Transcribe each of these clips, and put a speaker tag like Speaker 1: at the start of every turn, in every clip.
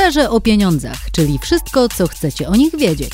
Speaker 1: Szczerze o pieniądzach, czyli wszystko, co chcecie o nich wiedzieć.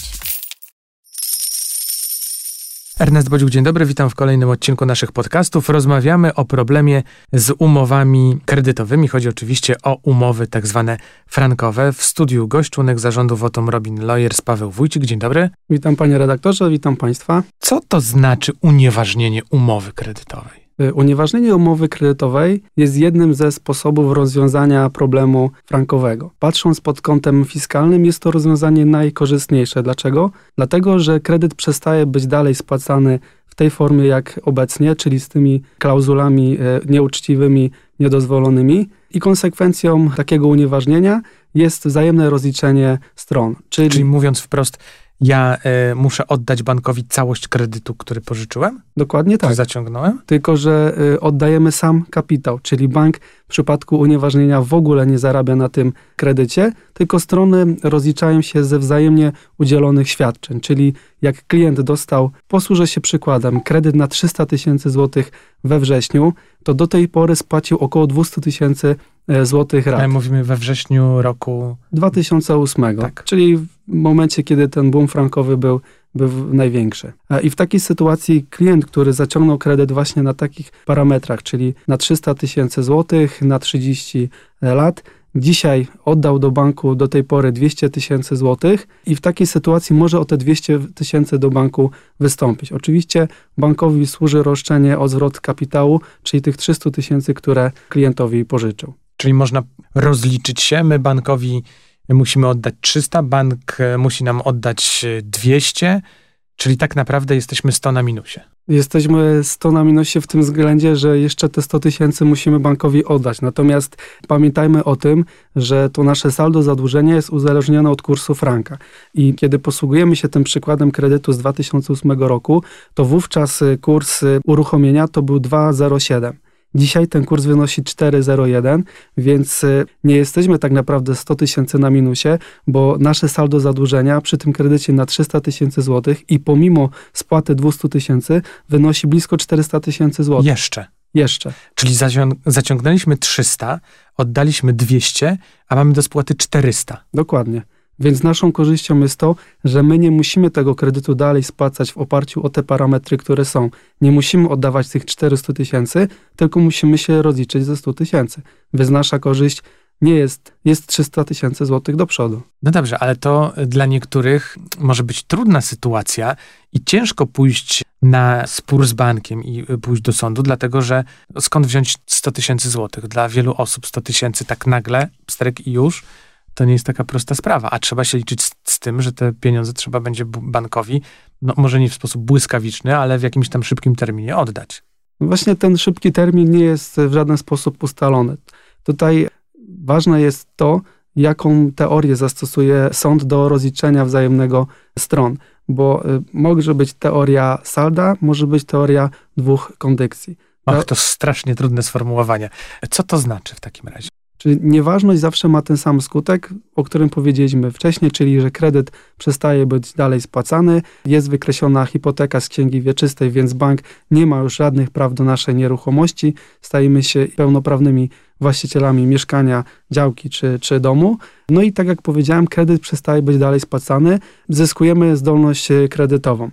Speaker 2: Ernest Bodziuk, dzień dobry, witam w kolejnym odcinku naszych podcastów. Rozmawiamy o problemie z umowami kredytowymi. Chodzi oczywiście o umowy tak zwane frankowe. W studiu gość, członek zarządu Wotum Robin Lawyers Paweł Wójcik. Dzień dobry.
Speaker 3: Witam panie redaktorze, witam państwa.
Speaker 2: Co to znaczy unieważnienie umowy kredytowej?
Speaker 3: Y, unieważnienie umowy kredytowej jest jednym ze sposobów rozwiązania problemu frankowego. Patrząc pod kątem fiskalnym, jest to rozwiązanie najkorzystniejsze. Dlaczego? Dlatego, że kredyt przestaje być dalej spłacany w tej formie jak obecnie, czyli z tymi klauzulami y, nieuczciwymi, niedozwolonymi, i konsekwencją takiego unieważnienia jest wzajemne rozliczenie stron.
Speaker 2: Czyli, czyli mówiąc wprost, ja y, muszę oddać bankowi całość kredytu, który pożyczyłem?
Speaker 3: Dokładnie tak.
Speaker 2: Zaciągnąłem?
Speaker 3: Tylko, że y, oddajemy sam kapitał, czyli bank w przypadku unieważnienia w ogóle nie zarabia na tym kredycie, tylko strony rozliczają się ze wzajemnie udzielonych świadczeń, czyli jak klient dostał, posłużę się przykładem, kredyt na 300 tysięcy złotych we wrześniu, to do tej pory spłacił około 200 tysięcy e, złotych rat.
Speaker 2: mówimy we wrześniu roku
Speaker 3: 2008, tak. czyli w momencie, kiedy ten boom frankowy był, był największy. I w takiej sytuacji klient, który zaciągnął kredyt właśnie na takich parametrach, czyli na 300 tysięcy złotych, na 30 lat, dzisiaj oddał do banku do tej pory 200 tysięcy złotych i w takiej sytuacji może o te 200 tysięcy do banku wystąpić. Oczywiście bankowi służy roszczenie o zwrot kapitału, czyli tych 300 tysięcy, które klientowi pożyczył.
Speaker 2: Czyli można rozliczyć się, my bankowi musimy oddać 300, bank musi nam oddać 200, czyli tak naprawdę jesteśmy 100 na minusie.
Speaker 3: Jesteśmy 100 na minusie w tym względzie, że jeszcze te 100 tysięcy musimy bankowi oddać. Natomiast pamiętajmy o tym, że to nasze saldo zadłużenia jest uzależnione od kursu franka. I kiedy posługujemy się tym przykładem kredytu z 2008 roku, to wówczas kurs uruchomienia to był 2,07. Dzisiaj ten kurs wynosi 4,01, więc y, nie jesteśmy tak naprawdę 100 tysięcy na minusie, bo nasze saldo zadłużenia przy tym kredycie na 300 tysięcy złotych i pomimo spłaty 200 tysięcy wynosi blisko 400 tysięcy złotych.
Speaker 2: Jeszcze.
Speaker 3: Jeszcze.
Speaker 2: Czyli zaciągnęliśmy 300, oddaliśmy 200, a mamy do spłaty 400.
Speaker 3: Dokładnie. Więc naszą korzyścią jest to, że my nie musimy tego kredytu dalej spłacać w oparciu o te parametry, które są. Nie musimy oddawać tych 400 tysięcy, tylko musimy się rozliczyć ze 100 tysięcy. Więc nasza korzyść nie jest, jest 300 tysięcy złotych do przodu.
Speaker 2: No dobrze, ale to dla niektórych może być trudna sytuacja i ciężko pójść na spór z bankiem i pójść do sądu, dlatego że skąd wziąć 100 tysięcy złotych? Dla wielu osób 100 tysięcy tak nagle, pstrek i już, to nie jest taka prosta sprawa, a trzeba się liczyć z, z, tym, że te pieniądze trzeba będzie bankowi, no może nie w sposób błyskawiczny, ale w jakimś tam szybkim terminie oddać.
Speaker 3: Właśnie ten szybki termin nie jest w żaden sposób ustalony. Tutaj ważne jest to, jaką teorię zastosuje sąd do rozliczenia wzajemnego stron, bo y, może być teoria salda, może być teoria dwóch kondykcji.
Speaker 2: Ach, to strasznie trudne sformułowanie. Co to znaczy w takim razie?
Speaker 3: Czyli nieważność zawsze ma ten sam skutek, o którym powiedzieliśmy wcześniej, czyli że kredyt przestaje być dalej spłacany, jest wykreślona hipoteka z księgi wieczystej, więc bank nie ma już żadnych praw do naszej nieruchomości, stajemy się pełnoprawnymi właścicielami mieszkania, działki czy, czy domu. No i tak jak powiedziałem, kredyt przestaje być dalej spłacany, zyskujemy zdolność kredytową.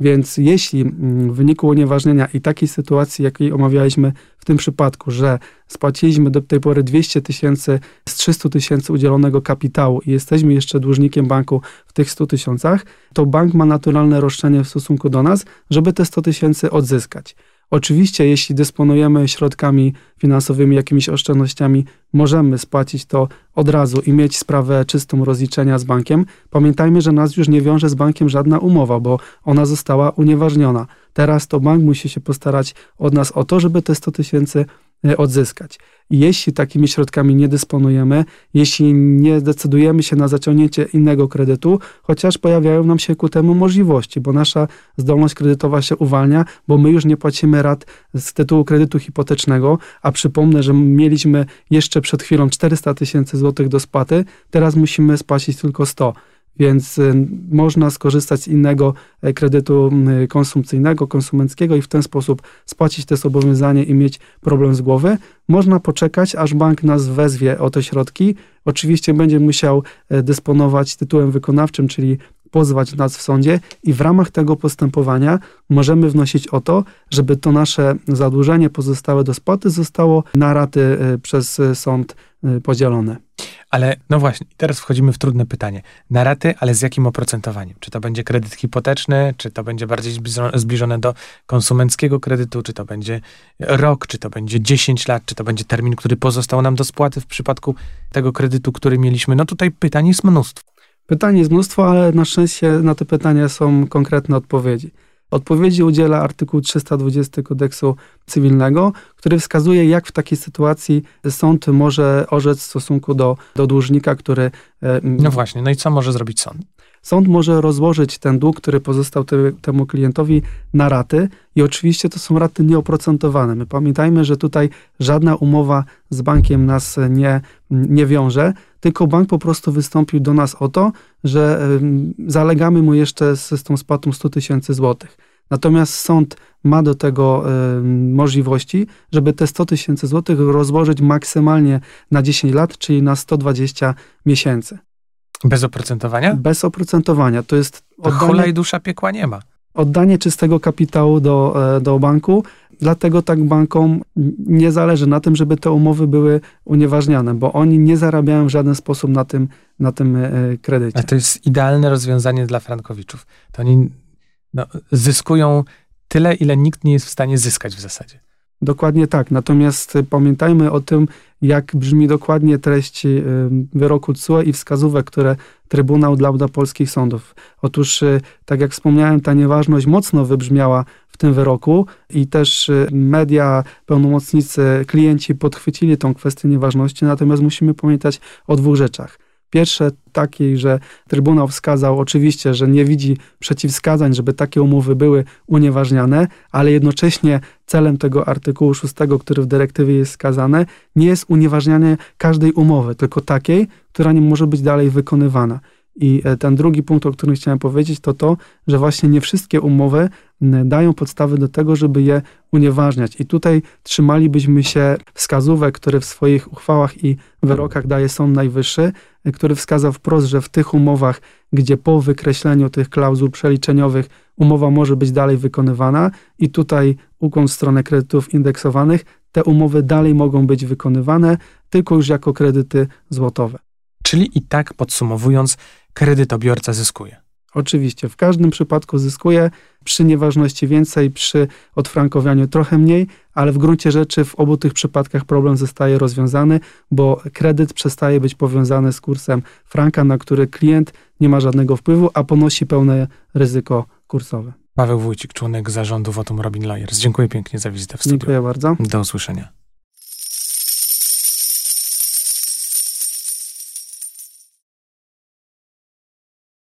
Speaker 3: Więc jeśli mm, w wyniku unieważnienia i takiej sytuacji, jakiej omawialiśmy w tym przypadku, że spłaciliśmy do tej pory 200 tysięcy z 300 tysięcy udzielonego kapitału i jesteśmy jeszcze dłużnikiem banku w tych 100 tysiącach, to bank ma naturalne roszczenie w stosunku do nas, żeby te 100 tysięcy odzyskać. Oczywiście, jeśli dysponujemy środkami finansowymi, jakimiś oszczędnościami, możemy spłacić to od razu i mieć sprawę czystą rozliczenia z bankiem. Pamiętajmy, że nas już nie wiąże z bankiem żadna umowa, bo ona została unieważniona. Teraz to bank musi się postarać od nas o to, żeby te 100 tysięcy odzyskać. Jeśli takimi środkami nie dysponujemy, jeśli nie decydujemy się na zaciągnięcie innego kredytu, chociaż pojawiają nam się ku temu możliwości, bo nasza zdolność kredytowa się uwalnia, bo my już nie płacimy rat z tytułu kredytu hipotecznego, a przypomnę, że mieliśmy jeszcze przed chwilą 400 tysięcy złotych do spłaty, teraz musimy spłacić tylko 100. więc y, można skorzystać z innego e, kredytu konsumpcyjnego, konsumenckiego i w ten sposób spłacić te zobowiązanie i mieć problem z głowy. Można poczekać, aż bank nas wezwie o te środki. Oczywiście będzie musiał e, dysponować tytułem wykonawczym, czyli pozwać nas w sądzie i w ramach tego postępowania możemy wnosić o to, żeby to nasze zadłużenie pozostałe do spłaty zostało na raty y, przez sąd podzielone.
Speaker 2: Ale no właśnie, teraz wchodzimy w trudne pytanie. Na raty, ale z jakim oprocentowaniem? Czy to będzie kredyt hipoteczny, czy to będzie bardziej zbliżone do konsumenckiego kredytu, czy to będzie rok, czy to będzie 10 lat, czy to będzie termin, który pozostał nam do spłaty w przypadku tego kredytu, który mieliśmy? No tutaj pytań jest mnóstwo.
Speaker 3: Pytań jest mnóstwo, ale na szczęście na te pytania są konkretne odpowiedzi. Odpowiedzi udziela artykuł 320 kodeksu cywilnego, który wskazuje, jak w takiej sytuacji sąd może orzec w stosunku do, do dłużnika, który.
Speaker 2: E, no właśnie, no i co może zrobić sąd?
Speaker 3: Sąd może rozłożyć ten dług, który pozostał te, temu klientowi na raty i oczywiście to są raty nieoprocentowane. My pamiętajmy, że tutaj żadna umowa z bankiem nas nie, nie wiąże, tylko bank po prostu wystąpił do nas o to, że zalegamy mu jeszcze z, z tą spłatą 100 tysięcy złotych. Natomiast sąd ma do tego y, możliwości, żeby te 100 tysięcy złotych rozłożyć maksymalnie na 10 lat, czyli na 120 miesięcy.
Speaker 2: Bez oprocentowania?
Speaker 3: Bez oprocentowania. To jest
Speaker 2: oddanie, i dusza piekła nie ma.
Speaker 3: Oddanie czystego kapitału do, e, do banku. Dlatego tak bankom nie zależy na tym, żeby te umowy były unieważniane, bo oni nie zarabiają w żaden sposób na tym, na tym e, kredycie.
Speaker 2: A to jest idealne rozwiązanie dla frankowiczów. To oni no, zyskują tyle, ile nikt nie jest w stanie zyskać w zasadzie.
Speaker 3: Dokładnie tak. Natomiast pamiętajmy o tym, jak brzmi dokładnie treść y, wyroku CUE i wskazówek, które Trybunał dla, dla polskich sądów. Otóż, y, tak jak wspomniałem, ta nieważność mocno wybrzmiała w tym wyroku i też y, media, pełnomocnicy, klienci podchwycili tą kwestię nieważności, natomiast musimy pamiętać o dwóch rzeczach. Pierwsze takiej, że Trybunał wskazał oczywiście, że nie widzi przeciwwskazań, żeby takie umowy były unieważniane, ale jednocześnie celem tego artykułu 6, który w dyrektywie jest wskazane, nie jest unieważnianie każdej umowy, tylko takiej, która nie może być dalej wykonywana. I e, ten drugi punkt, o którym chciałem powiedzieć, to to, że właśnie nie wszystkie umowy dają podstawy do tego, żeby je unieważniać. I tutaj trzymalibyśmy się wskazówek, które w swoich uchwałach i wyrokach daje Sąd Najwyższy, e, który wskazał wprost, że w tych umowach, gdzie po wykreśleniu tych klauzul przeliczeniowych umowa może być dalej wykonywana i tutaj ukłon w stronę kredytów indeksowanych, te umowy dalej mogą być wykonywane, tylko już jako kredyty złotowe.
Speaker 2: Czyli i tak podsumowując, kredytobiorca zyskuje.
Speaker 3: Oczywiście, w każdym przypadku zyskuje, przy nieważności więcej, przy odfrankowianiu trochę mniej, ale w gruncie rzeczy w obu tych przypadkach problem zostaje rozwiązany, bo kredyt przestaje być powiązany z kursem franka, na który klient nie ma żadnego wpływu, a ponosi pełne ryzyko kursowe.
Speaker 2: Paweł Wójcik, członek zarządu Votum Robin Lawyers. Dziękuję pięknie za wizytę w studiu.
Speaker 3: Dziękuję bardzo.
Speaker 2: Do usłyszenia.